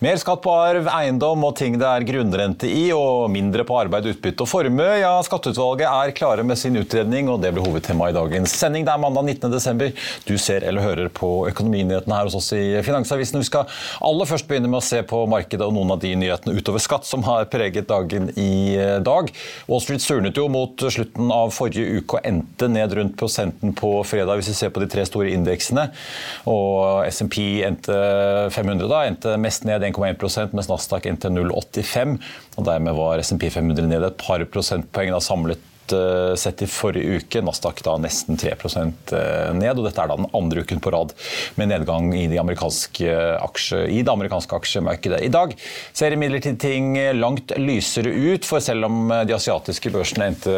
Mer skatt på arv, eiendom og ting det er grunnrente i, og mindre på arbeid, utbytte og formue. Ja, Skatteutvalget er klare med sin utredning, og det blir hovedtema i dagens sending. Det er mandag 19.12. Du ser eller hører på Økonominyhetene her hos oss i Finansavisen. Vi skal aller først begynne med å se på markedet og noen av de nyhetene utover skatt som har preget dagen i dag. Wall Street surnet jo mot slutten av forrige uke og endte ned rundt prosenten på fredag, hvis vi ser på de tre store indeksene. Og SMP endte 500 da, endte mest ned 1,1% mens Nasdaq endte 0,85. og Dermed var SMP 500 ned et par prosentpoeng da samlet sett i forrige uke. Nasdaq da nesten 3 eh, ned. og Dette er da den andre uken på rad med nedgang i, de amerikanske aksje, i det amerikanske aksjemarkedet. I dag ser imidlertid ting langt lysere ut, for selv om de asiatiske børsene endte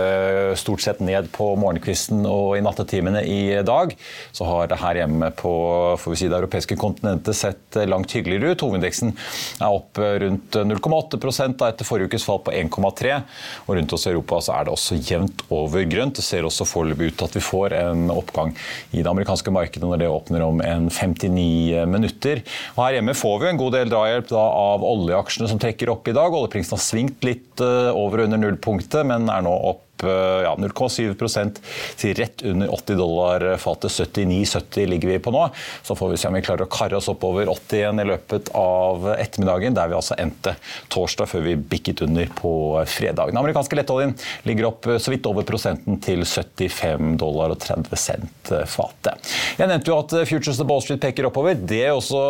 stort sett ned på morgenkvisten og i nattetimene i dag, så har det her hjemme på får vi si, det europeiske kontinentet sett langt hyggeligere ut. Hovedindeksen er opp rundt 0,8 etter forrige ukes fall på 1,3. og Rundt oss i Europa så er det også jevnt jevnt over grønt. Det ser også foreløpig ut til at vi får en oppgang i det amerikanske markedet når det åpner om en 59 minutter. Og her hjemme får vi en god del drahjelp av oljeaksjene som trekker opp i dag. Oljeprisen har svingt litt over og under nullpunktet, men er nå opp Eh, ja, 0,7 til rett under 80 dollar fatet. 79,70 ligger vi på nå. Så får vi se om vi klarer å karre oss oppover 80 igjen i løpet av ettermiddagen, der vi altså endte torsdag før vi bikket under på fredag. Den amerikanske lettoljen ligger opp så vidt over prosenten til 75 dollar og 30 cent fatet. Jeg nevnte jo at Futures of Ball Street peker oppover. Det er også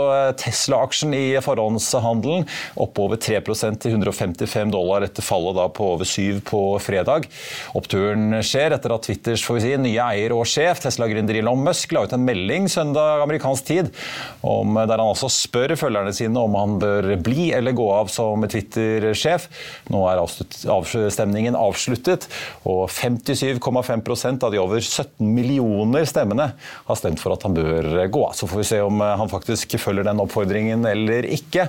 Tesla-aksjen i forhåndshandelen. Oppover 3% til 155 dollar etter fallet da på over 7 på fredag. Oppturen skjer etter at Twitters får vi si, nye eier og sjef, Tesla-gründer Elon Musk, la ut en melding søndag amerikansk tid om, der han altså spør følgerne sine om han bør bli eller gå av som Twitter-sjef. Nå er avstemningen avsluttet, og 57,5% av de over 17 millioner stemmene har stemt for at han bør gå av. Så får vi se om han faktisk følger den oppfordringen eller ikke.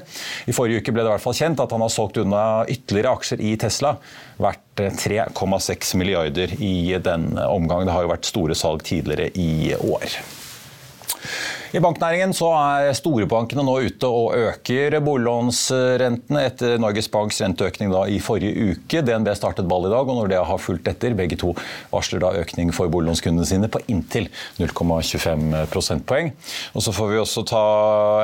I forrige uke ble det i hvert fall kjent at han har solgt unna ytterligere aksjer i Tesla verdt 3,6 milliarder i denne omgang. Det har jo vært store salg tidligere i år. I banknæringen så er storebankene nå ute og øker boliglånsrentene etter Norges Banks renteøkning da i forrige uke. DNB startet ball i dag, og når det har fulgt etter, begge to varsler da økning for boliglånskundene sine på inntil 0,25 prosentpoeng. Og Så får vi også ta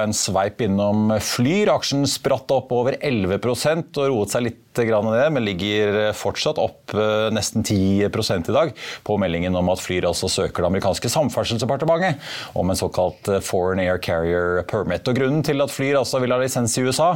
en sveip innom Flyr. Aksjen spratt opp over 11% og roet seg litt ned, men ligger fortsatt opp eh, nesten 10% i dag på meldingen om at Flyr altså søker det amerikanske samferdselsdepartementet om en såkalt eh, Foreign Air Carrier Permit. Og Grunnen til at Flyr altså vil ha lisens i USA,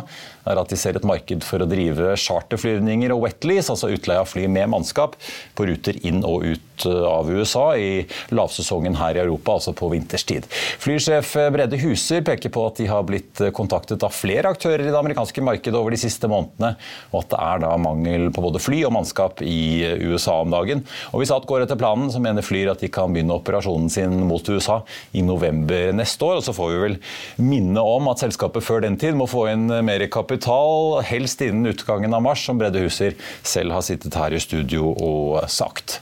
er at de ser et marked for å drive charterflyvninger og wetlease, altså utleie av fly med mannskap, på ruter inn og ut eh, av USA i lavsesongen her i Europa, altså på vinterstid. Flysjef Brede Huser peker på at de har blitt kontaktet av flere aktører i det amerikanske markedet over de siste månedene, og at det er da mangel på både fly og mannskap i USA om dagen. Og Hvis alt går etter planen, så mener Flyr at de kan begynne operasjonen sin mot USA i november neste år. og Så får vi vel minne om at selskapet før den tid må få inn mer kapital, helst innen utgangen av mars, som Brede Huser selv har sittet her i studio og sagt.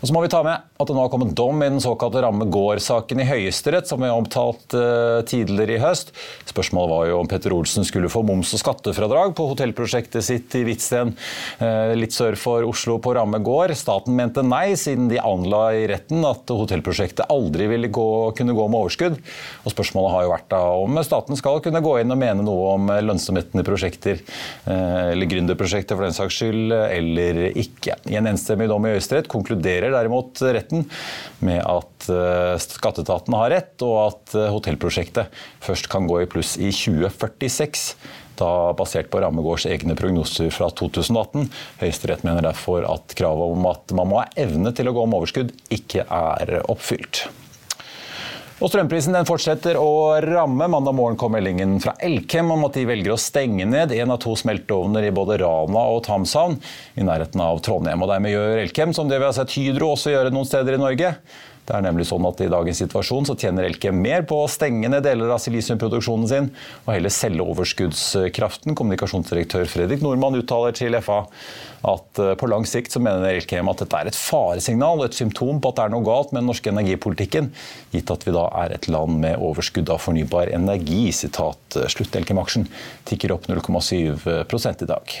Og så må vi ta med at det nå har kommet dom i den såkalte Ramme Gård-saken i Høyesterett, som vi har omtalt uh, tidligere i høst. Spørsmålet var jo om Petter Olsen skulle få moms- og skattefradrag på hotellprosjektet sitt i Hvitsten, uh, litt sør for Oslo på Ramme gård. Staten mente nei, siden de anla i retten at hotellprosjektet aldri ville gå, kunne gå med overskudd. Og Spørsmålet har jo vært da om staten skal kunne gå inn og mene noe om lønnsomheten i prosjekter, uh, eller gründerprosjekter for den saks skyld, eller ikke. I en enstemmig dom i Høyesterett konkluderer derimot retten med at eh, skatteetaten har rett, og at eh, hotellprosjektet først kan gå i pluss i 2046 da basert på Rammegårds egne prognoser fra 2018. Høyesterett mener derfor at kravet om at man må ha evne til å gå om overskudd, ikke er oppfylt. Og Strømprisen den fortsetter å ramme. Mandag morgen kom meldingen fra Elkem om at de velger å stenge ned en av to smelteovner i både Rana og Tamshavn i nærheten av Trondheim. Og Dermed gjør Elkem som det vi har sett Hydro også gjøre noen steder i Norge. Det er nemlig sånn at I dagens situasjon så tjener Elkem mer på å stenge ned deler av silisiumproduksjonen sin og heller selge overskuddskraften. Kommunikasjonsdirektør Fredrik Nordmann uttaler til FA at eh, på lang sikt så mener Elkem at dette er et faresignal og et symptom på at det er noe galt med den norske energipolitikken, gitt at vi da er et land med overskudd av fornybar energi. Sitat eh, slutt. Elkem-aksjen tikker opp 0,7 i dag.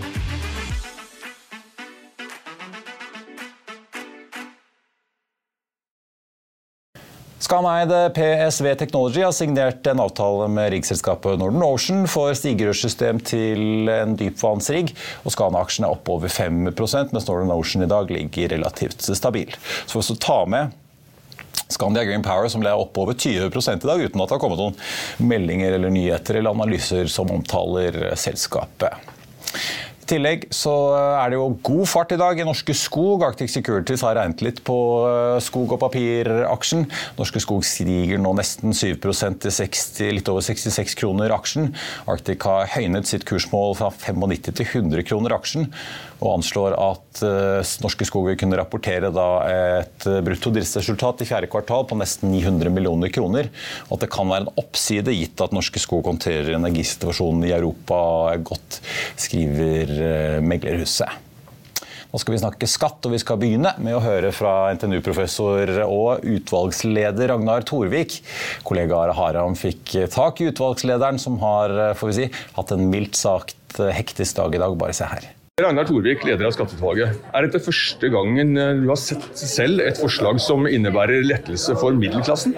Skaneide PSV Technology har signert en avtale med riggselskapet Northern Ocean for stigerørssystem til en dypvannsrigg. og Skana-aksjen er opp over 5% mens Northern Ocean i dag ligger relativt stabil. Så for å ta med Scandia Green Power som ble opp over 20 i dag, uten at det har kommet noen meldinger eller nyheter eller analyser som omtaler selskapet tillegg så er det jo god fart i dag i Norske Skog. Arctic Securities har regnet litt på eh, skog- og papiraksjen. Norske Skog stiger nå nesten 7% til 60, litt over 66 kroner aksjen. Arctic har høynet sitt kursmål fra 95 til 100 kroner aksjen og anslår at uh, Norske Skog vil kunne rapportere et brutto driftsresultat i fjerde kvartal på nesten 900 millioner kroner. Og at det kan være en oppside gitt at Norske Skog håndterer energisituasjonen i Europa godt, skriver uh, meglerhuset. Nå skal vi snakke skatt, og vi skal begynne med å høre fra NTNU-professor og utvalgsleder Ragnar Torvik. Kollega Are Haram fikk tak i utvalgslederen, som har får vi si, hatt en mildt sagt hektisk dag i dag. Bare se her. Ragnar Torvik, leder av Skatteutvalget. Er dette første gangen eh, du har sett selv et forslag som innebærer lettelse for middelklassen?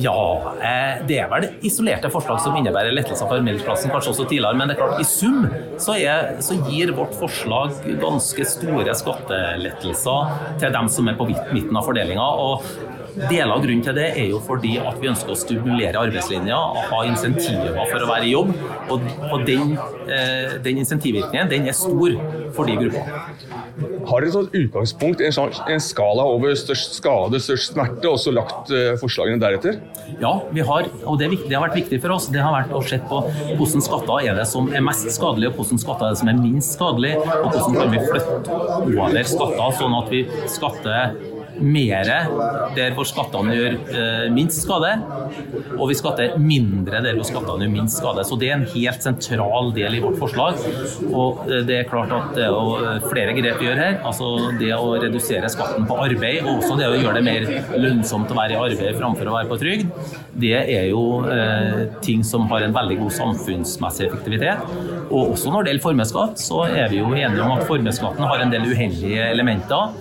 Ja, eh, det er vel isolerte forslag som innebærer lettelser for middelklassen, kanskje også tidligere. Men det er klart, i sum så, er, så gir vårt forslag ganske store skattelettelser til dem som er på midten av fordelinga. Deler av grunnen til det er jo fordi at vi ønsker å stimulere arbeidslinja ha insentiver for å være i jobb. Og, og den, eh, den insentivvirkningen den er stor for de gruppene. Har dere tatt utgangspunkt i en, en, skala over størst skade, størst smerte, og så lagt uh, forslagene deretter? Ja, vi har, og det, det, har vært viktig for oss. Det har vært å se på hvordan skatter er det som er mest skadelig, og hvordan skatter er det som er minst skadelig, og hvordan kan vi flytte over skatter sånn at vi skatter mer der hvor skattene gjør eh, minst skade, og vi skatter mindre der hvor skattene gjør minst skade. Så Det er en helt sentral del i vårt forslag. Og eh, det er klart at det er eh, flere grep vi gjør her. altså Det å redusere skatten på arbeid, og også det å gjøre det mer lønnsomt å være i arbeid framfor å være på trygd, det er jo ting som har en veldig god samfunnsmessig effektivitet. Og også når det gjelder formuesskatt, så er vi jo enige om at formuesskatten har en del uheldige elementer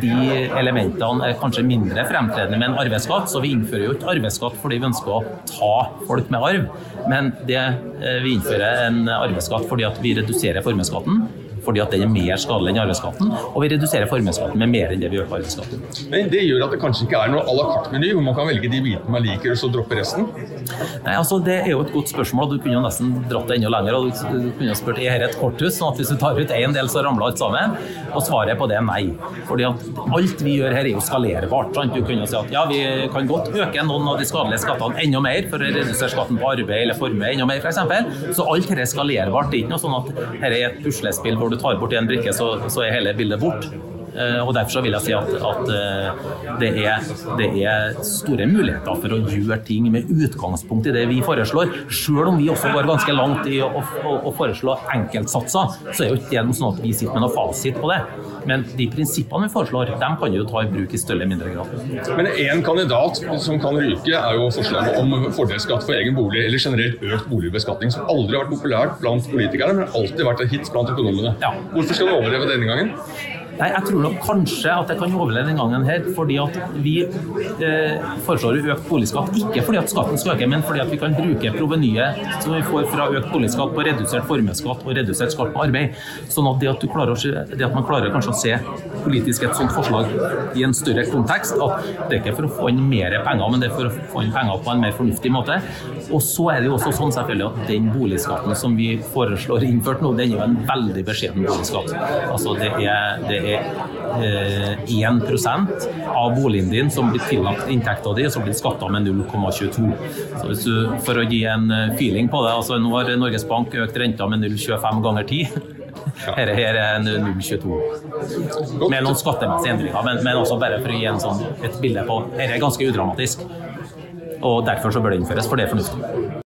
de elementene er kanskje mindre fremtredende med en arveskatt. Så vi innfører jo ikke arveskatt fordi vi ønsker å ta folk med arv, men det, eh, vi innfører en arveskatt fordi vi reduserer formuesskatten fordi at den er mer skadelig enn arveskatten. Og vi reduserer formuesskatten med mer enn det vi gjør på arveskatten. Men det gjør at det kanskje ikke er noe à la carte-meny, hvor man kan velge de bitene man liker og så droppe resten? Nei, altså Det er jo et godt spørsmål. Du kunne jo nesten dratt det enda lenger. og Du kunne spurt er dette et korthus, sånn at hvis du tar ut én del, så ramler alt sammen. Og svaret på det er nei. Fordi at alt vi gjør her er jo skalerbart. Sant? Du kunne jo si at ja, vi kan godt øke noen av de skadelige skattene enda mer for å redusere skatten på arbeid eller formue enda mer, f.eks. Så alt dette er skalerbart. Det er ikke noe sånn at dette er et puslespill hvor du tar bort en brikke, så, så er hele bildet bort. Eh, og Derfor så vil jeg si at, at eh, det, er, det, er, store muligheter for å gjøre ting med utgangspunkt i det vi foreslår. Selv om vi også går ganske langt i å, å, å foreslå enkeltsatser, så er jo ikke det sånn at vi sitter med noe fasit på det. Men de prinsippene vi foreslår, dem kan jo ta i bruk i større eller mindre grad. Men én kandidat som kan ryke, er jo forslaget om fordelsskatt for egen bolig, eller generelt økt boligbeskatning, som aldri har vært populært blant politikere, men alltid vært et hit blant økonomene. Ja. Hvorfor skal du overleve denne gangen? Nei, Jeg tror nok kanskje at jeg kan overleve den gangen her, fordi at vi eh, foreslår økt boligskatt. Ikke fordi at skatten skal øke, men fordi at vi kan bruke provenyet som vi får fra økt boligskatt på redusert formuesskatt og redusert skatt på arbeid. Sånn at det at, å det at man klarer kanskje å se politisk et sånt forslag i en større kontekst, at det er ikke for å få inn mer penger, men det er for å få inn penger på en mer fornuftig måte. Og så er det jo også sånn selvfølgelig at den boligskatten som vi foreslår innført nå, den er jo en veldig beskjeden boligskatt. Altså det er, det er eh, 1 av boligen din som blir tillagt inntekta di, så blir skatta med 0,22. Så hvis du, For å gi en eh, feeling på det, altså nå har Norges Bank økt renta med 0,25 ganger 10. Her, her er 0,22. Med noen skattemessige endringer, men, men, også bare for å gi en sånn, et bilde på Dette er ganske udramatisk. Og derfor så bør det innføres, for det er fornuftig.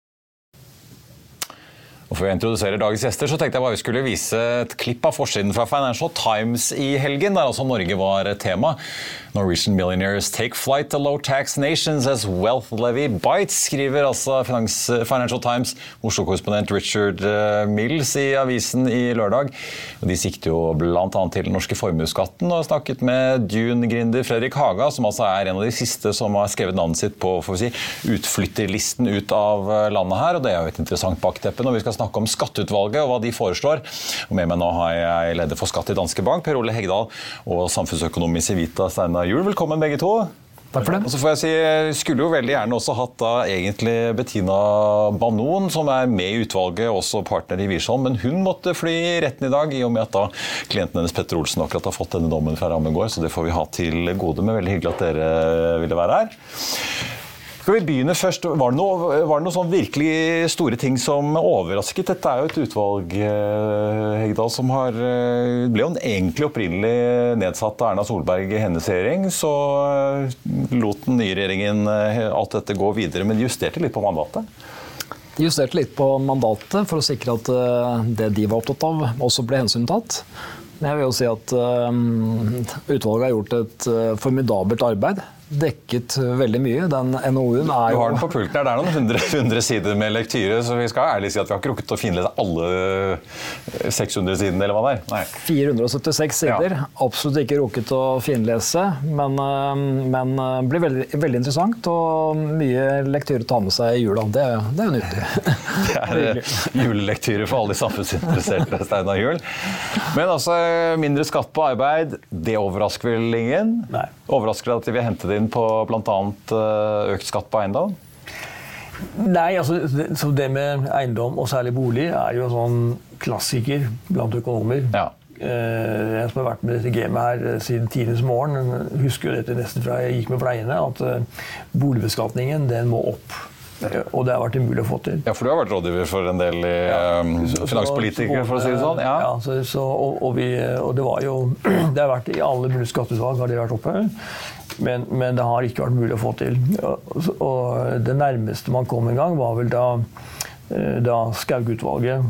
Og Før jeg introduserer dagens gjester, så tenkte jeg bare vi skulle vise et klipp av forsiden fra Financial Times i helgen, der altså Norge var tema. Norwegian millionaires take flight to low tax nations as wealth levy bites, skriver altså Financial Times. Oslo-korrespondent Richard eh, Mills i avisen i lørdag. De sikter jo bl.a. til den norske formuesskatten, og har snakket med Dune-gründer Fredrik Haga, som altså er en av de siste som har skrevet navnet sitt på si, utflytterlisten ut av eh, landet her. og Det er jo et interessant bakteppe når vi skal snakke om skatteutvalget og hva de foreslår. Og Med meg nå har jeg leder for Skatt i Danske Bank, Per Ole Hegdal, og samfunnsøkonom i Civita, Steinar Juel. Velkommen begge to. Takk for det. Og så får jeg si, Skulle jo veldig gjerne også hatt da egentlig Bettina Banon, som er med i utvalget, også partner i Wiersholm, men hun måtte fly retten i dag, i og med at da klienten hennes Petter Olsen akkurat har fått denne dommen fra Rammegård, så det får vi ha til gode. Men veldig hyggelig at dere ville være her. Skal vi begynne først? Var det, noe, var det noen sånn virkelig store ting som overrasket? Dette er jo et utvalg eh, Hegdal, som har, eh, ble jo egentlig opprinnelig nedsatt av Erna Solberg i hennes regjering. Så eh, lot den nye regjeringen alt dette gå videre, men justerte litt på mandatet? De justerte litt på mandatet for å sikre at det de var opptatt av, også ble hensyntatt. Jeg vil jo si at Utvalget har gjort et formidabelt arbeid dekket veldig mye. Den NOU-en er jo Du har den på pulten her. Det er noen hundre, hundre, sider med lektyre, så vi skal ærlig si at vi har ikke rukket å finlese alle 600 sidene, eller hva det er. Nei. 476 sider. Ja. Absolutt ikke rukket å finlese, men, eh, men eh, blir veldig, veldig, interessant. Og mye lektyre å ta med seg i jula. Det, det er jo nyttig. det er eh, julelektyre for alle de samfunnsinteresserte, Steinar Juel. Men altså, mindre skatt på arbeid, det overrasker vel ingen? Nei. Overrasker det at de vil hente det inn på bl.a. Eh, økt skatt på eiendom? Nei, altså det, det med eiendom, og særlig bolig, er jo en sånn klassiker blant økonomer. Ja. Eh, jeg som har vært med dette gamet her eh, siden tidenes morgen, husker jo dette nesten fra jeg gikk med pleiene, at boligbeskatningen den må opp. Og det har vært umulig å få til. Ja, For du har vært rådgiver for en del ja. finanspolitikere, for å si det sånn? Ja, ja så, så, og, og, vi, og, det var jo Det har vært i alle mulige skatteutvalg har det vært oppe. Men, men, det har ikke vært mulig å få til. Og det nærmeste man kom en gang, var vel da, eh, da Skaug-utvalget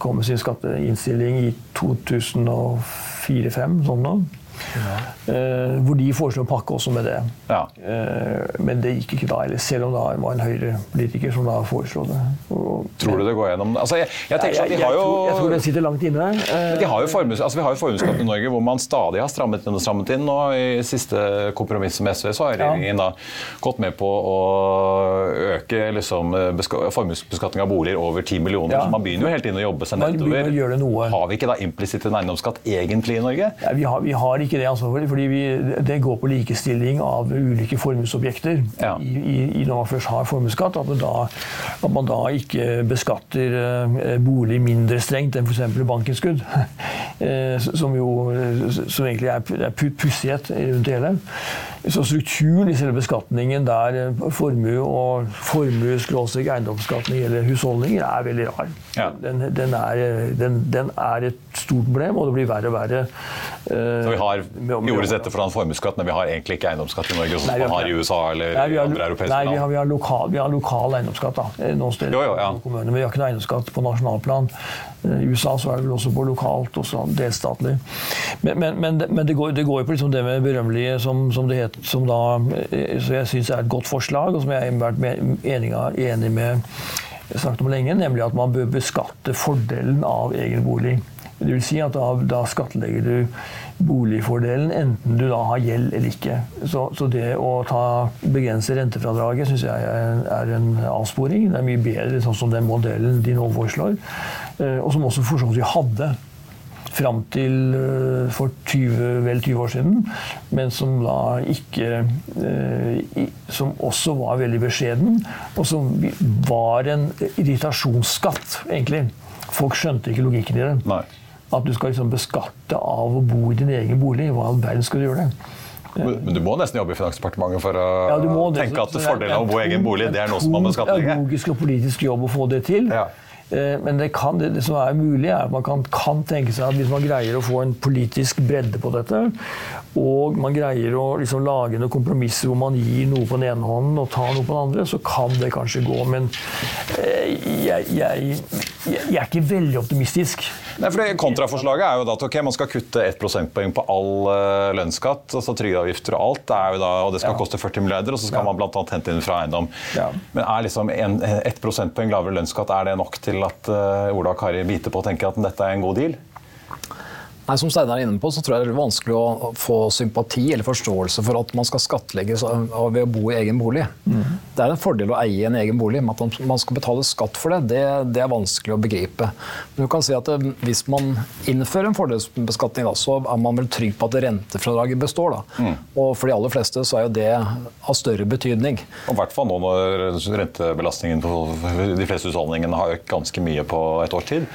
kom med sin skatteinnstilling i 2004-2005. sånn. Uh, hvor de foreslo å pakke også med det. Ja. Uh, men det gikk ikke da, heller, selv om det var en Høyre-politiker som da foreslo det. Og, tror du det går gjennom? Altså, jeg, jeg, jeg, at de har jo, jeg, tror det sitter langt inne. Uh, de har jo formus, altså, vi har jo formuesskatt i Norge hvor man stadig har strammet inn og strammet inn. Og i siste kompromiss med SV så har regjeringen ja. da gått med på å øke liksom, formuesbeskatning av boliger over 10 millioner. Ja. Så man begynner jo helt inn å jobbe seg nedover. Har vi ikke da implisitt en eiendomsskatt egentlig i Norge? Ja, vi, har, vi har ikke det for, fordi vi, det går på likestilling av ulike formuesobjekter. Ja. I, i, når man først har formuesskatt, at, at, man da ikke beskatter eh, bolig mindre strengt enn f.eks. bankinnskudd. Eh, som jo som egentlig er, er pussighet rundt det hele. Så strukturen i selve beskatningen der eh, formue og formue-eiendomsbeskatning eller husholdninger er veldig rar. Ja. Den, den, er, den, den, er, et stort problem, og det blir verre og verre. Så vi har gjorde dette foran formuesskatt, men vi har egentlig ikke eiendomsskatt i Norge, som man har i USA eller nei, har, andre europeiske land? Nei, vi har, vi har, lokal, vi har lokal, eiendomsskatt da, eh, noen steder. Jo, jo, ja. kommuner, men vi har ikke noe eiendomsskatt på nasjonalplan. I USA så er det vel også på lokalt, også delstatlig. Men, men, men, men det, går, det, går, jo på liksom det med berømmelige, som, som det het, som da eh, så jeg syns er et godt forslag, og som jeg har vært enig, med snakket om lenge, nemlig at man bør beskatte fordelen av egen bolig Det vil si at da, da skattlegger du boligfordelen enten du da har gjeld eller ikke. Så, så det å ta, begrense rentefradraget syns jeg er, en avsporing. Det er mye bedre sånn som den modellen de nå foreslår, eh, og som også for så vidt vi hadde fram til eh, for 20, vel 20 år siden, men som da ikke eh, Som også var veldig beskjeden, og som var en irritasjonsskatt, egentlig. Folk skjønte ikke logikken i det. Nei. At du skal liksom beskatte av å bo i din egen bolig. Hva i all verden skal du gjøre det? Men du må nesten jobbe i Finansdepartementet for å ja, tenke at fordelen av å bo i egen bolig, det er noe som man må skattlegge? Det er logisk og politisk jobb å få det til. Ja. Eh, men det, kan, det, som er mulig, er at man kan, kan, tenke seg at hvis man greier å få en politisk bredde på dette, og man greier å liksom lage noen kompromisser hvor man gir noe på den ene hånden og tar noe på den andre, så kan det kanskje gå. Men eh, jeg, jeg, jeg, er ikke veldig optimistisk. Nei, for det Kontraforslaget er jo da at okay, man skal kutte 1 prosentpoeng på all uh, lønnsskatt, altså trygdeavgifter og alt, det er jo da, og det skal ja. koste 40 milliarder, og så skal ja. man bl.a. hente inn fra eiendom. Ja. Men er liksom 1 prosentpoeng lavere lønnsskatt er det nok til at uh, Ola og Kari biter på og tenker at dette er en god deal? Nei, Som Steinar er inne på, så tror jeg det er vanskelig å få sympati eller forståelse for at man skal skattlegges ved å bo i egen bolig. Mm. Det er en fordel å eie en egen bolig, men at man skal betale skatt for det, det, det er vanskelig å begripe. Men du kan si at det, eh, Hvis man innfører en fordelsbeskatning, da, så er man vel trygg på at rentefradraget består. Da. Mm. Og For de aller fleste så er jo det av større betydning. Og I hvert fall nå når rentebelastningen på de fleste husholdningene har økt ganske mye på et års tid.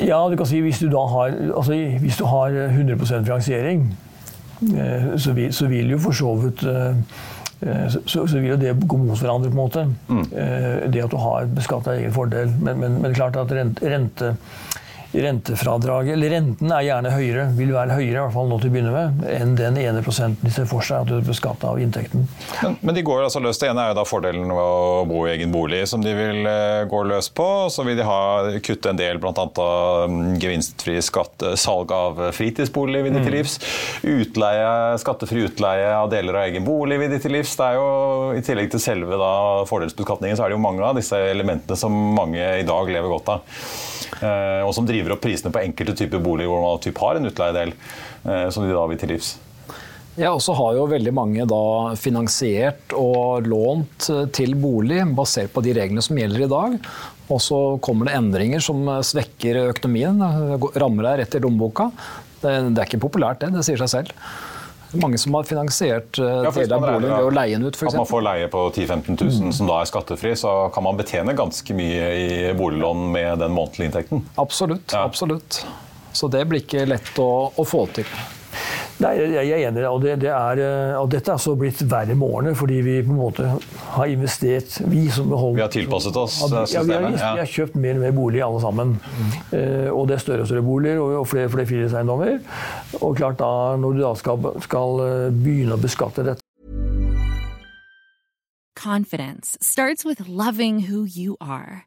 Ja, du kan si hvis du da har, altså, hvis du har 100% finansiering, eh, så vil, så vil jo for så vidt eh, eh, så, så, vil jo det gå mot hverandre, på en måte. Mm. Det at du har beskatta egen fordel. Men, men, men klart at rente, rente rentefradraget, eller renten er gjerne høyere, vil være høyere i hvert fall nå til å begynne med, enn den ene prosenten de ser for seg at du beskatter av inntekten. Men, men, de går altså løs. Det ene er jo da fordelen ved å bo i egen bolig, som de vil uh, gå løs på. Så vil de ha, kutte en del bl.a. av um, gevinstfri skatt, salg av fritidsbolig vil de til mm. livs. Utleie, skattefri utleie av deler av egen bolig vil de til livs. Det er jo, I tillegg til selve da, fordelsbeskatningen, så er det jo mange av disse elementene som mange i dag lever godt av. Uh, og som driver driver opp prisene på enkelte typer boliger hvor man typ har en utleiedel, eh, som de da vil til livs. Ja, og så har jo veldig mange finansiert og lånt eh, til bolig basert på de reglene som gjelder i dag. Og så kommer det endringer som svekker økonomien, rammer deg rett i lommeboka. Det, det er ikke populært, det. Det sier seg selv mange som har finansiert ja, deler av boligen ved å leie den ut. For at man får leie på 10 000-15 000 mm. som da er skattefri, så kan man betjene ganske mye i boliglån med den månedlige inntekten. Absolutt. Ja. absolutt. Så det blir ikke lett å, å få til. Nei, jeg er enig. Og, det, det er, eh, og dette er så blitt verre med årene, fordi vi på en måte har investert Vi som beholder Vi har tilpasset oss systemet? Ja, vi har, vi har kjøpt mer og mer bolig alle sammen. Mm. Uh, og det er større og større boliger og, og flere og flere fritidseiendommer. Og klart da, når du da skal, skal eh, begynne å beskatte dette Confidence starts with loving who you are.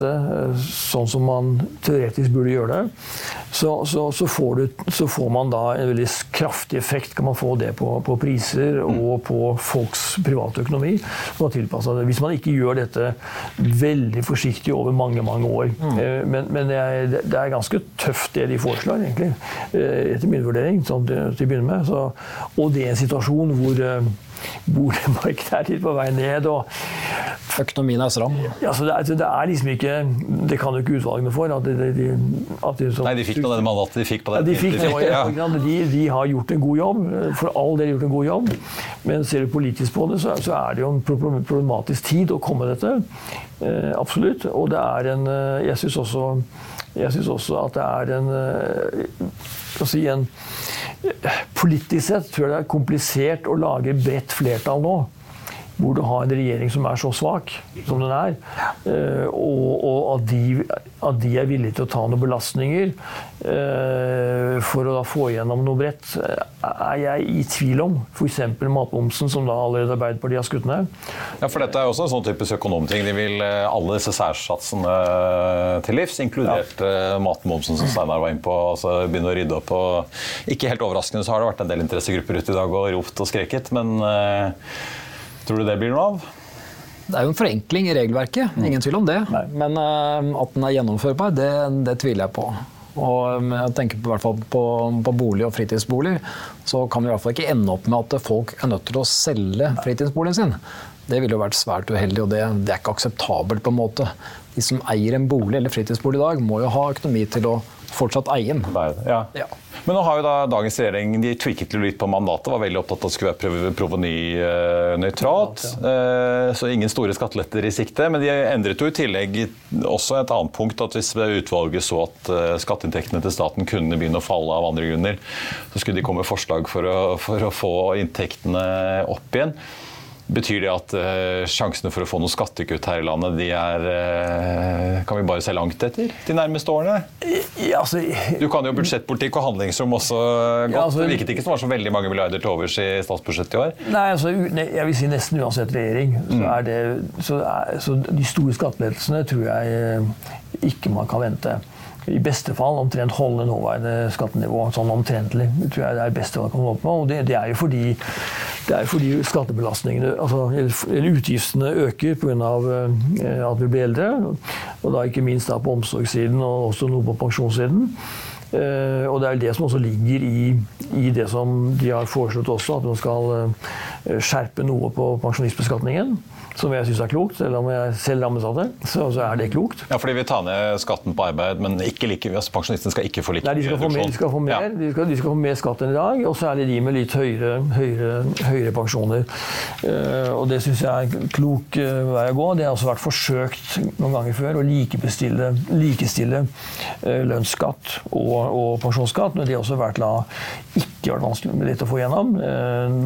Sånn som man teoretisk burde gjøre det, så, så, så, får, du, så får, man da en veldig kraftig effekt kan man få det på, på priser og på folks private økonomi. Hvis man ikke gjør dette veldig forsiktig over mange mange år. Mm. Eh, men, men det, er, det, er, ganske tøft det de foreslår, egentlig. Eh, etter min vurdering, sånn til, til å begynne med. Så, og det er en situasjon hvor eh, boligmarkedet er litt på vei ned. og Økonomien er stram. Ja, det, er, det, er, liksom ikke Det kan jo ikke utvalgene for. At de, de, at de, så, Nei, de fikk nå det mandatet de fikk på det. Ja, de, fikk, det, ja. de, de, har gjort en god jobb. For all del gjort en god jobb. Men ser du politisk på det, så, så er det jo en problematisk tid å komme dette. Eh, absolutt. Og det er en eh, Jeg syns også, også, at det er en, eh, si, en Politisk sett tror jeg det er komplisert å lage bredt flertall nå. Hvor du har en regjering som er så svak som den er. Eh, og, og at, de, at, de, er villige til å ta noen belastninger eh, for å da få igjennom noe bredt, er jeg i tvil om. F.eks. matmomsen, som da allerede Arbeiderpartiet har skutt ned. Ja, for dette er også en sånn typisk økonomting. De vil eh, alle disse særsatsene til livs, inkludert ja. matmomsen, som Steinar var inne på. altså Begynne å rydde opp. Og ikke helt overraskende så har det vært en del interessegrupper ute i dag og ropt og skreket, men Tror du det blir noe av? Det er jo en forenkling i regelverket, mm. ingen tvil om det. Nei. Men uh, at den er gjennomførbar, det, det, tviler jeg på. Og um, jeg tenker på, hvert fall på, på bolig og fritidsboliger, så kan vi i hvert fall ikke ende opp med at folk er nødt til å selge fritidsboligen sin. Det ville jo vært svært uheldig, og det, det er ikke akseptabelt. på en måte. De som eier en bolig eller fritidsbolig i dag, må jo ha økonomi til å fortsatt eie den. Ja. ja. Men nå har jo da dagens regjering de tweaket litt på mandatet. Var veldig opptatt av at det skulle være provenynøytralt. Ja. Eh, så ingen store skatteletter i sikte. Men de endret jo i tillegg også et annet punkt. At hvis utvalget så at eh, skatteinntektene til staten kunne begynne å falle av andre grunner, så skulle de komme med forslag for å, for å få inntektene opp igjen. Betyr det at uh, sjansene for å få noe skattekutt her i landet, de er uh, Kan vi bare se langt etter de nærmeste årene? Ja, altså, du kan jo budsjettpolitikk og handlingsrom også godt. Ja, altså, det virket ikke som var så veldig mange milliarder til overs i statsbudsjettet i år? Nei, altså, jeg vil si nesten uansett regjering. Så, mm. er det, så, er, så de store skattelettelsene tror jeg eh, ikke man kan vente i beste fall omtrent holde nåværende skattenivå sånn omtrentlig. Tror jeg det er det beste man kan holde på. Og det, det, er jo fordi, det er fordi skattebelastningene, altså, eller utgiftene, øker pga. Eh, at vi blir eldre. Og da ikke minst da på omsorgssiden og også noe på pensjonssiden. Uh, og det er det som også ligger i, i, det som de har foreslått også, at man skal uh, skjerpe noe på pensjonistbeskatningen som jeg syns er klokt, selv om jeg selv rammes av det. Så, så, er det klokt. Ja, fordi vi tar ned skatten på arbeid, men ikke like, altså, pensjonistene skal ikke få like Nei, de skal få mer, de skal få mer, ja. de skal, de skal få mer skatt enn i dag, og så er de med litt høyere, høyere, høyere pensjoner. Uh, og det syns jeg er klok uh, vei å gå. Det har også vært forsøkt noen ganger før å likestille, likestille uh, lønnsskatt og, og, pensjonsskatt, men det har også vært la, ikke vært vanskelig med lett å få gjennom.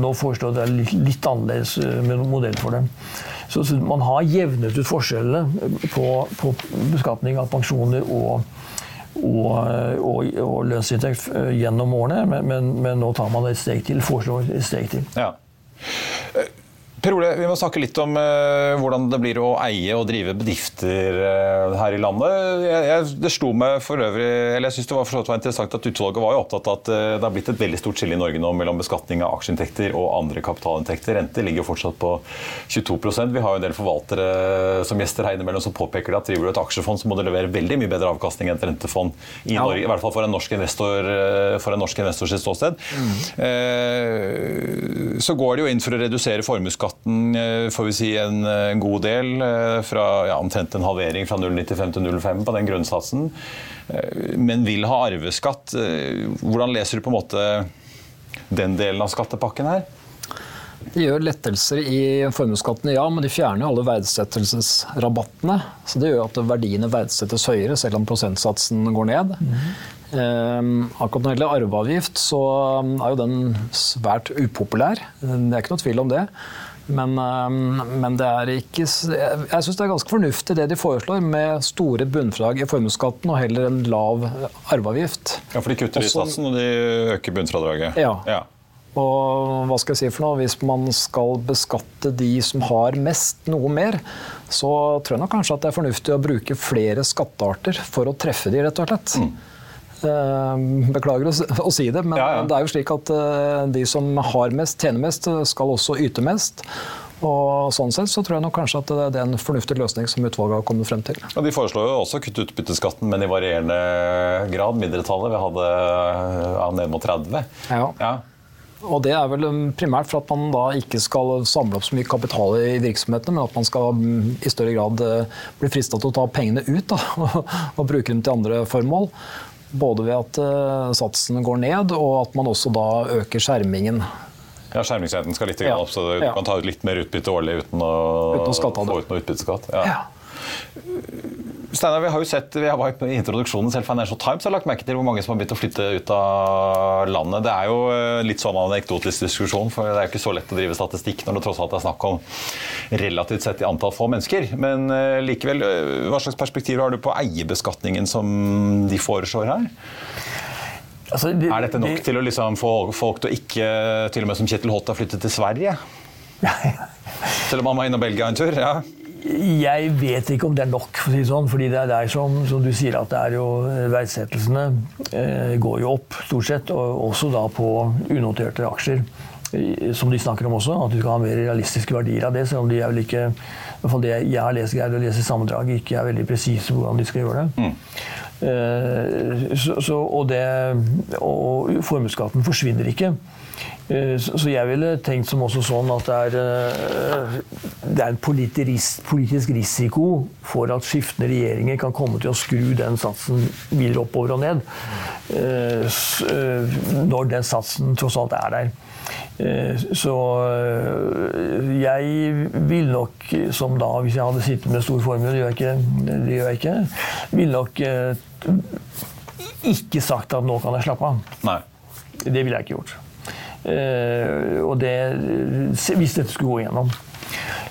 nå foreslår det litt, litt annerledes modell for det. Så, så man har jevnet ut forskjellene på, på beskatning av pensjoner og, og, og, og lønnsinntekt eh, gjennom årene, men, men, men, nå tar man et steg til, foreslår et steg til. Ja. Per Ole, vi må snakke litt om uh, hvordan det blir å eie og drive bedrifter uh, her i landet. Jeg, jeg, det slo meg for øvrig, eller jeg synes det var, for var interessant at Utvalget var jo opptatt av at uh, det har blitt et veldig stort skille i Norge nå mellom beskatning av aksjeinntekter og andre kapitalinntekter. Renter ligger jo fortsatt på 22% Vi har jo en del forvaltere som gjester her innimellom som påpeker at driver du et aksjefond, så må du levere veldig mye bedre avkastning enn et rentefond i ja. Norge. I hvert fall for en norsk investor, for en norsk investors ståsted. Mm. så går det jo inn for å redusere formuesskatt skatten eh, får vi si en, eh, en god del. Eh, fra ja, omtrent en halvering fra 0,95 til 0,5 på den grunnsatsen. Men vil ha arveskatt. Hvordan leser du på en måte den delen av skattepakken her? De gjør lettelser i formuesskatten, ja, men de fjerner jo alle verdsettelsesrabattene. Så det gjør at verdiene verdsettes høyere, selv om prosentsatsen går ned. Mm. Eh, akkurat når det gjelder arveavgift, så er jo den svært upopulær. Det er ikke noe tvil om det. Men, men, det er ikke Jeg syns det er ganske fornuftig det de foreslår, med store bunnfradrag i formuesskatten og heller en lav arveavgift. Ja, For de kutter i satsen, og de øker bunnfradraget? Ja. ja. Og hva skal jeg si for noe? Hvis man skal beskatte de som har mest, noe mer, så tror jeg nok kanskje at det er fornuftig å bruke flere skattearter for å treffe de, rett og slett. Mm. Eh, beklager å, si det, men ja, ja. det er jo slik at eh, de som har mest, tjener mest, skal også yte mest. Og sånn sett så tror jeg nok kanskje at det er en fornuftig løsning som utvalget har kommet frem til. Ja, de foreslår jo også å kutte utbytteskatten, men i varierende grad. Mindretallet vi hadde ja, ned mot 30. Ja. ja. Og Det er vel primært for at man da ikke skal samle opp så mye kapital i virksomhetene, men at man skal mm, i større grad eh, bli frista til å ta pengene ut da, og, og bruke dem til andre formål. Både ved at uh, satsen går ned, og at man også da øker skjermingen. Ja, Skjermingsrenten skal litt ja. opp, så du ja. kan ta ut litt mer utbytte årlig uten å, uten å få ut noe utbytteskatt. Ja. Ja. Steinar, vi har jo sett, vi var i introduksjonen selv Financial Times har lagt merke til hvor mange som har begynt å flytte ut av landet. Det er jo eh, litt sånn anekdotisk diskusjon, for det er jo ikke så lett å drive statistikk når det tross alt er snakk om relativt sett i antall få mennesker. Men uh, likevel, eh, hva slags perspektiv har du på eierbeskatningen som de foreslår her? Altså, det, er dette nok det, til å liksom få folk til å ikke, til og med som Kjetil Holt, har flyttet til Sverige? Selv om han var innom Belgia en tur? ja. Jeg vet ikke om det er nok, for å si sånn, fordi det er der som, som, du sier at det er jo verdsettelsene eh, går jo opp, stort sett. Og også da på unoterte aksjer. Som de snakker om også, at du skal ha mer realistiske verdier av det. Selv om de er vel ikke i hvert fall det jeg har lest, greid å lese i sammendraget, ikke er veldig presise hvordan de skal gjøre det. Mm. Eh, så, så, og, det, og formuesskatten forsvinner ikke. Eh, så jeg ville tenkt som også sånn at det er, eh, det er en politisk risiko for at skiftende regjeringer kan komme til å skru den satsen videre oppover og ned. Eh, når den satsen tross alt er der. Så jeg vil nok, som da hvis jeg hadde sittet med stor formue, det gjør jeg ikke, det gjør jeg ikke ville nok ikke sagt at nå kan jeg slappe av. Nei. Det ville jeg ikke gjort. Eh, og det, hvis dette skulle gå igjennom.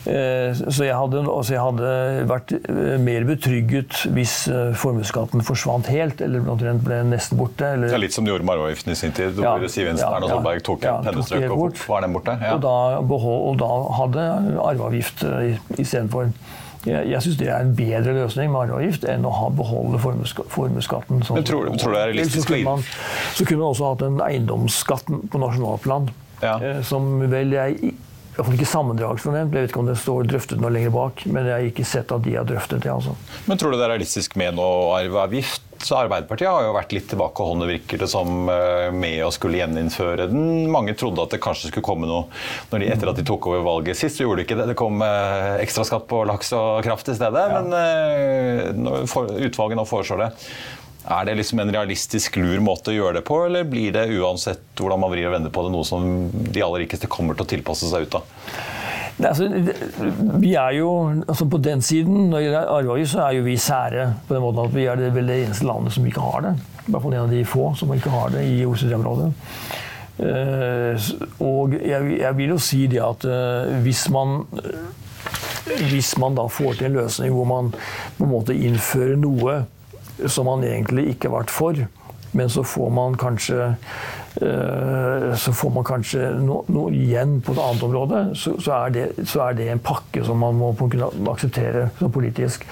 Eh, så jeg hadde, altså jeg hadde, vært eh, mer betrygget hvis formuesskatten forsvant helt, eller ble nesten borte. Eller... Det er litt som du gjorde med arveavgiften i sin tid. Ja, Siv Jensen ja, Erna Solberg tok ja, pennestrøk og var den borte. Ja. Og, da og, da hadde arveavgift istedenfor. Jeg, jeg syns det er en bedre løsning med arveavgift enn å ha beholde formuesskatten. Sånn, tror, tror, du det er realistisk? Så kunne, man, så kunne man også hatt en eiendomsskatt på nasjonalplan. Ja. Eh, som vel jeg i hvert fall ikke sammendragsfornevnt. Jeg vet ikke om det står drøftet noe lenger bak, men jeg har ikke sett at de har drøftet det. altså. Men tror du det er realistisk med noe arveavgift? Så Arbeiderpartiet har jo vært litt tilbakeholdne, virker det som, eh, med å skulle gjeninnføre den. Mange trodde at det kanskje skulle komme noe når de, etter at de tok over valget sist. Så gjorde de ikke det. Det kom eh, ekstraskatt på laks og kraft i stedet. Ja. Men eh, utvalget nå foreslår det. Er det liksom en realistisk lur måte å gjøre det på, eller blir det uansett hvordan man vrir og vender på det, noe som de aller rikeste kommer til å tilpasse seg ut av? Altså, vi er jo, altså På den siden, når det gjelder arveavgift, så er jo vi sære på den måten at vi er det vel det eneste landet som ikke har det. I hvert fall en av de få som ikke har det i OECD-området. Uh, og jeg, jeg, vil jo si det at uh, hvis man hvis man da får til en løsning hvor man på en måte innfører noe som man egentlig ikke har vært for, men så får man kanskje så får man kanskje noe, noe, igjen på et annet område, så, så, er det, så, er det, en pakke som man må kunne akseptere som politisk.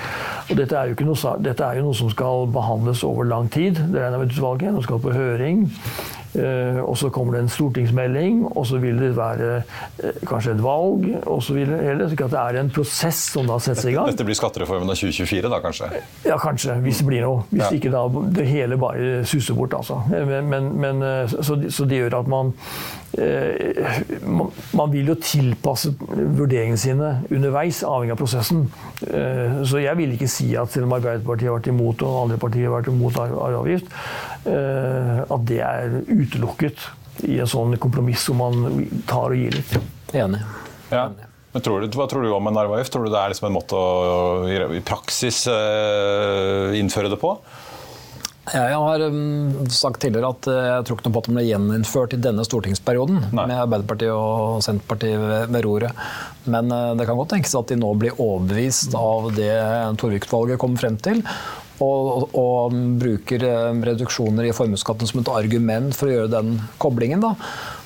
Og dette er, jo noe, dette er jo noe som skal behandles over lang tid. Det regner med utvalget. Nå skal på høring. Eh, og så kommer det en stortingsmelding, og så vil det være eh, kanskje et valg. og så det, så Det er en prosess som da settes i gang. Dette blir skattereformen av 2024, da kanskje? Ja, kanskje. Hvis det blir noe. Hvis ja. ikke da det hele bare suser bort. altså. Men, men, så, så, det gjør at man Eh, man vil jo tilpasse vurderingene sine underveis, avhengig av prosessen. Eh, så jeg vil ikke si at selv om Arbeiderpartiet har vært imot og andre partier har vært imot arveavgift, eh, at det er utelukket i en sånn kompromiss hvor man tar og gir litt. Enig. Ja. Men tror du, Hva tror du om en arveavgift? Tror du det er liksom en måte å i praksis innføre det på? Jeg har um, sagt tidligere at eh, jeg tror ikke noe på at den ble gjeninnført i denne stortingsperioden Nei. med Arbeiderpartiet og Senterpartiet ved, ved roret. Men uh, det kan godt tenkes at de nå blir overbevist av det Torvik-utvalget kom frem til. Og, og, og bruker reduksjoner i formuesskatten som et argument for å gjøre den koblingen. Da.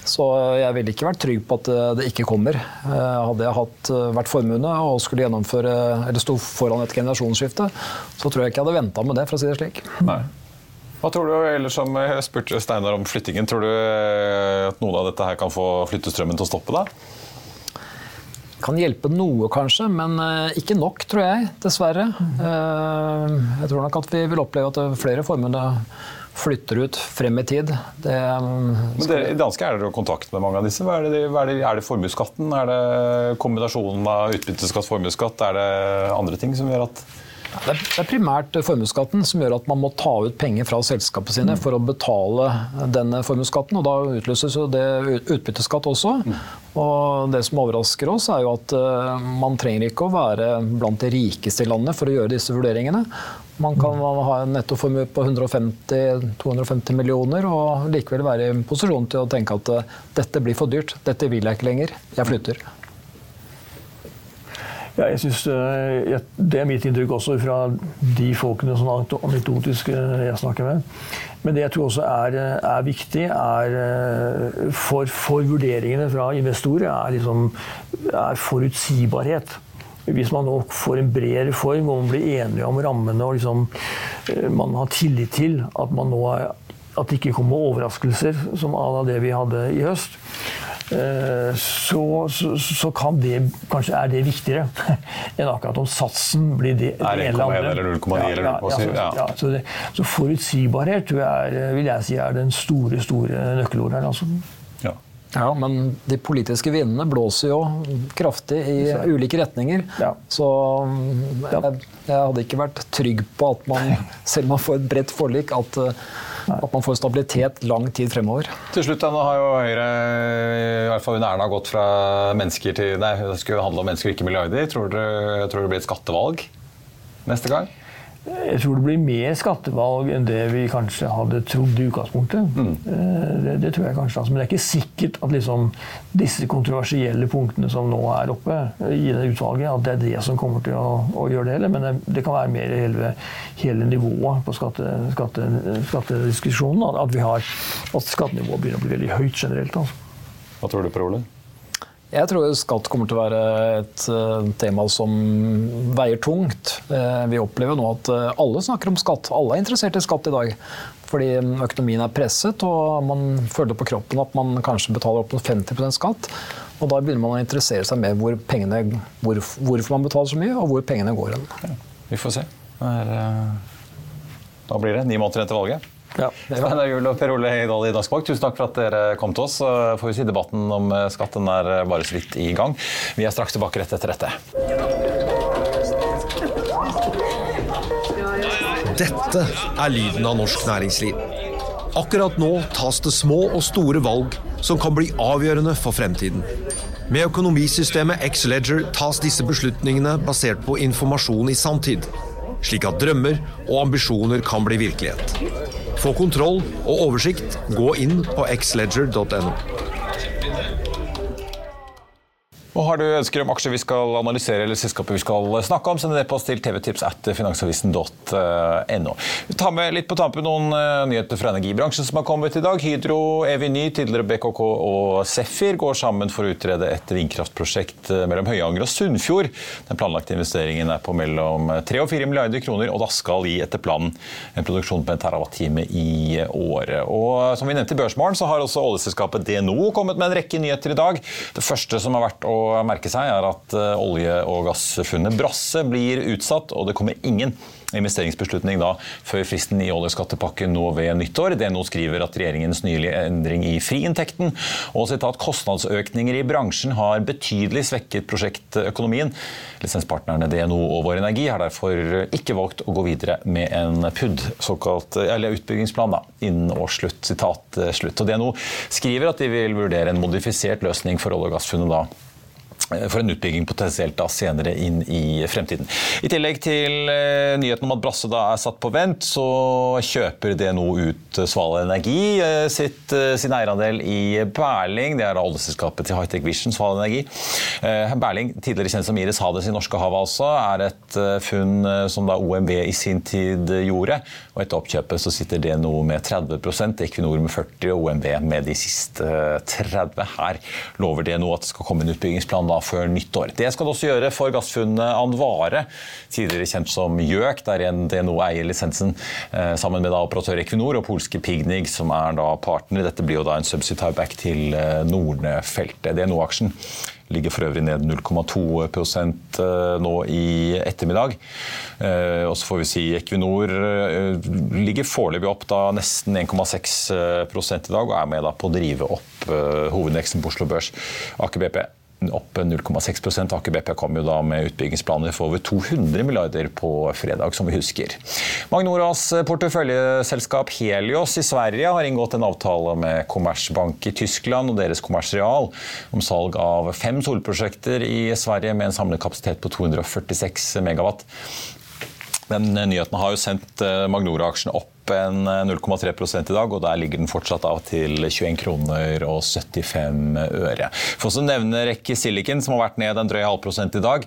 Så jeg ville ikke vært trygg på at det ikke kommer. Hadde jeg hatt, vært formuende og skulle gjennomføre, eller sto foran et generasjonsskifte, så tror jeg ikke jeg hadde venta med det, for å si det slik. Nei. Hva tror du, eller som jeg spurte Steinar om flyttingen, tror du eh, at noe av dette her kan få flyttestrømmen til å stoppe? da? Kan hjelpe noe, kanskje, men eh, ikke nok, tror jeg. Dessverre. Eh, jeg tror nok at vi vil oppleve at flere formuende flytter ut frem i tid. Det, men det, I danske er dere i kontakt med mange av disse. Er det, er det, er det formuesskatten? Er det kombinasjonen av utbytteskatt og formuesskatt? Er det andre ting som gjør at det er primært formuesskatten som gjør at man må ta ut penger fra selskapene sine for å betale denne formuesskatten. og Da utløses jo det utbytteskatt også. Og Det som overrasker oss, er jo at eh, man trenger ikke å være blant de rikeste i landet for å gjøre disse vurderingene. Man kan ha en nettoformue på 150-250 millioner og likevel være i posisjon til å tenke at eh, dette blir for dyrt, dette vil jeg ikke lenger, jeg flytter. Ja, jeg synes, eh, Det er mitt inntrykk også fra de folkene som anekdotiske jeg snakker med. Men det jeg tror også er, er viktig er eh, for, for, vurderingene fra investorer, er, liksom, er forutsigbarhet. Hvis man nå får en bred reform og man blir enige om rammene og liksom, eh, man har tillit til at, man nå er, at det ikke kommer overraskelser som av det vi hadde i høst, Eh, så, så, så, kan det kanskje er det viktigere enn akkurat om satsen blir det, er det andre. eller 0,9 ja, eller 0,7. Ja, ja, så, det, så, forutsigbarhet er, vil jeg si er den store store nøkkelordet her. Altså. Ja, men de politiske vindene blåser jo kraftig i ulike retninger. Ja. Så jeg, jeg, hadde ikke vært trygg på at man, selv om man får et bredt forlik, at at man får stabilitet lang tid fremover. Til slutt, Nå har jo Høyre i hvert fall under Erna gått fra mennesker til Nei, det skulle handle om mennesker, ikke milliarder. Tror dere, tror det blir et skattevalg neste gang? Jeg tror det blir mer skattevalg enn det vi kanskje hadde trodd i utgangspunktet. Mm. Eh, det, det, tror jeg kanskje. Altså. Men det er ikke sikkert at liksom disse kontroversielle punktene som nå er oppe i det utvalget, at det er det som kommer til å, å gjøre det heller. Men det, det, kan være mer hele, hele nivået på skatte, skatte, skattediskusjonen. At, vi har, at skattenivået begynner å bli veldig høyt generelt. Altså. Hva tror du, Per Ole? Jeg tror skatt kommer til å være et eh, tema som veier tungt. Eh, vi opplever nå at eh, alle snakker om skatt. Alle er interessert i skatt i dag. Fordi økonomien er presset, og man føler på kroppen at man kanskje betaler opp mot 50% skatt. Og da begynner man å interessere seg mer hvor pengene, hvor, hvorfor man betaler så mye, og hvor pengene går hen. Ja, vi får se. Da blir det ni måneder etter valget. Ja, Steinar Juel og Per Ole Heidal i Dagsbank, Bank, tusen takk for at dere kom til oss. Så får vi si Debatten om skatten er bare så vidt i gang. Vi er straks tilbake rett etter dette. Dette er lyden av norsk næringsliv. Akkurat nå tas det små og store valg som kan bli avgjørende for fremtiden. Med økonomisystemet X-Leger tas disse beslutningene basert på informasjon i sanntid, slik at drømmer og ambisjoner kan bli virkelighet. Få kontroll og oversikt. Gå inn på xledger.no. Og Har du ønsker om aksjer vi skal analysere eller selskaper vi skal snakke om, send en e-post til tvtips at finansavisen.no. Vi tar med litt på tampen noen uh, nyheter fra energibransjen som har kommet i dag. Hydro, Eviny, tidligere BKK og Sefir går sammen for å utrede et vindkraftprosjekt uh, mellom Høyanger og Sunnfjord. Den planlagte investeringen er på mellom 3 og 4 milliarder kroner, og da skal gi etter planen en produksjon på en terawattime i året. Og Som vi nevnte i Børsmorgen, så har også oljeselskapet DNO kommet med en rekke nyheter i dag. Det første som har vært å å merke seg, er at olje- og gassfunnet Brasse blir utsatt, og det kommer ingen investeringsbeslutning da før fristen i oljeskattepakken nå ved nyttår. DNO skriver at regjeringens nylige endring i friinntekten og sitat, kostnadsøkninger i bransjen har betydelig svekket prosjektøkonomien. Lisenspartnerne DNO og Vår Energi har derfor ikke valgt å gå videre med en PUD, såkalt, eller utbyggingsplan, da, innen årsslutt. Sitat slutt. Og DNO skriver at de vil vurdere en modifisert løsning for olje- og gassfunnet da Eh, for en utbygging potensielt da senere inn i fremtiden. I tillegg til eh, nyheten om at Brasse da er satt på vent, så kjøper DNO ut eh, Sval Energi eh, sitt, eh, sin eierandel i Berling. Det er da oljeselskapet til Hightech Vision, Sval Energi. Eh, Berling, tidligere kjent som Iris Hades i Norskehavet altså, er et funn som da OMV i sin tid gjorde. Og etter oppkjøpet så sitter DNO med 30% Equinor med 40 og OMV med de siste 30. Her lover DNO at det skal komme en utbyggingsplan da da før nyttår. Det skal det også gjøre for gassfunnet Anvare, tidligere kjent som Gjøk, der DNO eier lisensen eh, sammen med da operatør Equinor og polske Pignig, som er da partner. Dette blir jo da en subsidy-tieback til eh, Norne-feltet. DNO-aksjen ligger for øvrig ned 0,2 eh, nå i ettermiddag. Og så får vi si Equinor ligger foreløpig opp da nesten 1,6 i dag, og er med på å drive opp hovedindeksen på Oslo Børs. Aker BP opp 0,6 Aker BP kom jo da med utbyggingsplaner for over 200 milliarder på fredag, som vi husker. Magnoras porteføljeselskap Helios i Sverige har inngått en avtale med Kommersbank i Tyskland og deres Kommersreal om salg av fem solprosjekter i Sverige med en samlet kapasitet på 246 megawatt. Den nyheten har jo sendt eh, Magnora-aksjen opp en 0,3 eh, i dag, og der ligger den fortsatt av til 21 kroner og 75 øre. For å nevne Rekke Silicon, som har vært ned en drøy halv prosent i dag.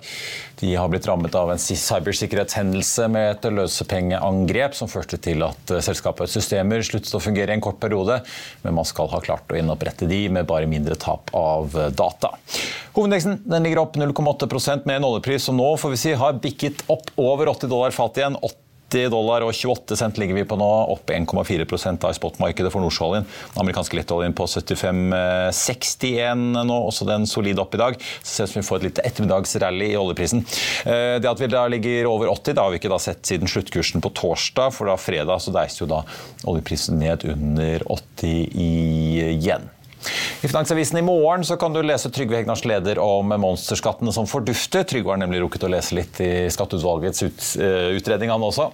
De har blitt rammet av en cybersikkerhetshendelse med et løsepengeangrep som førte til at eh, selskapets systemer sluttet å fungere i en kort periode, men man skal ha klart å gjenopprette de med bare mindre tap av eh, data. Hovedindeksen ligger opp 0,8% med en oljepris som nå får vi si, har bikket opp over 80 dollar fatet igjen. 90 dollar og 28 cent ligger vi på nå, opp 1,4% i spotmarkedet for nordsjøoljen. Den amerikanske lettoljen på 75,61 nå, også den solid opp i dag. Så ser vi får et lite ettermiddagsrally i oljeprisen. Eh, det at vi da ligger over 80, det har vi ikke da sett siden sluttkursen på torsdag, for da fredag så deiste jo da oljeprisen ned under 80 igjen. I Finansavisen i morgen så kan du lese Trygve Hegnars leder om monsterskattene som fordufter. Trygve har nemlig rukket å lese litt i skatteutvalgets ut, uh, utredning, han også.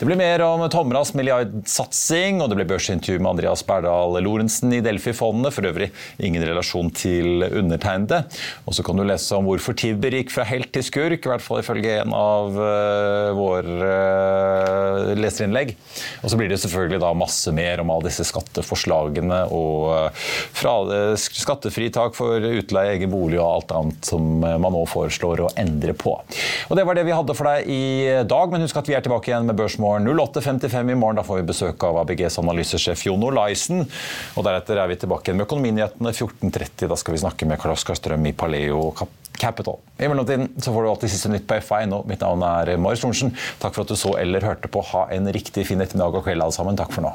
Det blir mer om Tomras milliardsatsing, og det blir børsintervju med Andreas Berdal Lorentzen i Delfi-fondene. For øvrig ingen relasjon til undertegnede. Og så kan du lese om hvorfor Tibber gikk fra helt til skurk, i hvert fall ifølge en av uh, våre uh, leserinnlegg. Og så blir det selvfølgelig da masse mer om alle disse skatteforslagene og fra skattefritak for utleie, egen bolig og alt annet som man nå foreslår å endre på. Og Det var det vi hadde for deg i dag, men husk at vi er tilbake igjen med Børsmorgen 08.55 i morgen. Da får vi besøk av ABGs analysesjef Jon Olaisen. Og deretter er vi tilbake igjen med Økonominyhetene 14.30. Da skal vi snakke med Karl Oskar Strøm i Paleo Capital. I mellomtiden så får du alltid siste nytt på FA1. Mitt navn er Marius Thorensen. Takk for at du så eller hørte på. Ha en riktig fin ettermiddag og kveld alle sammen. Takk for nå.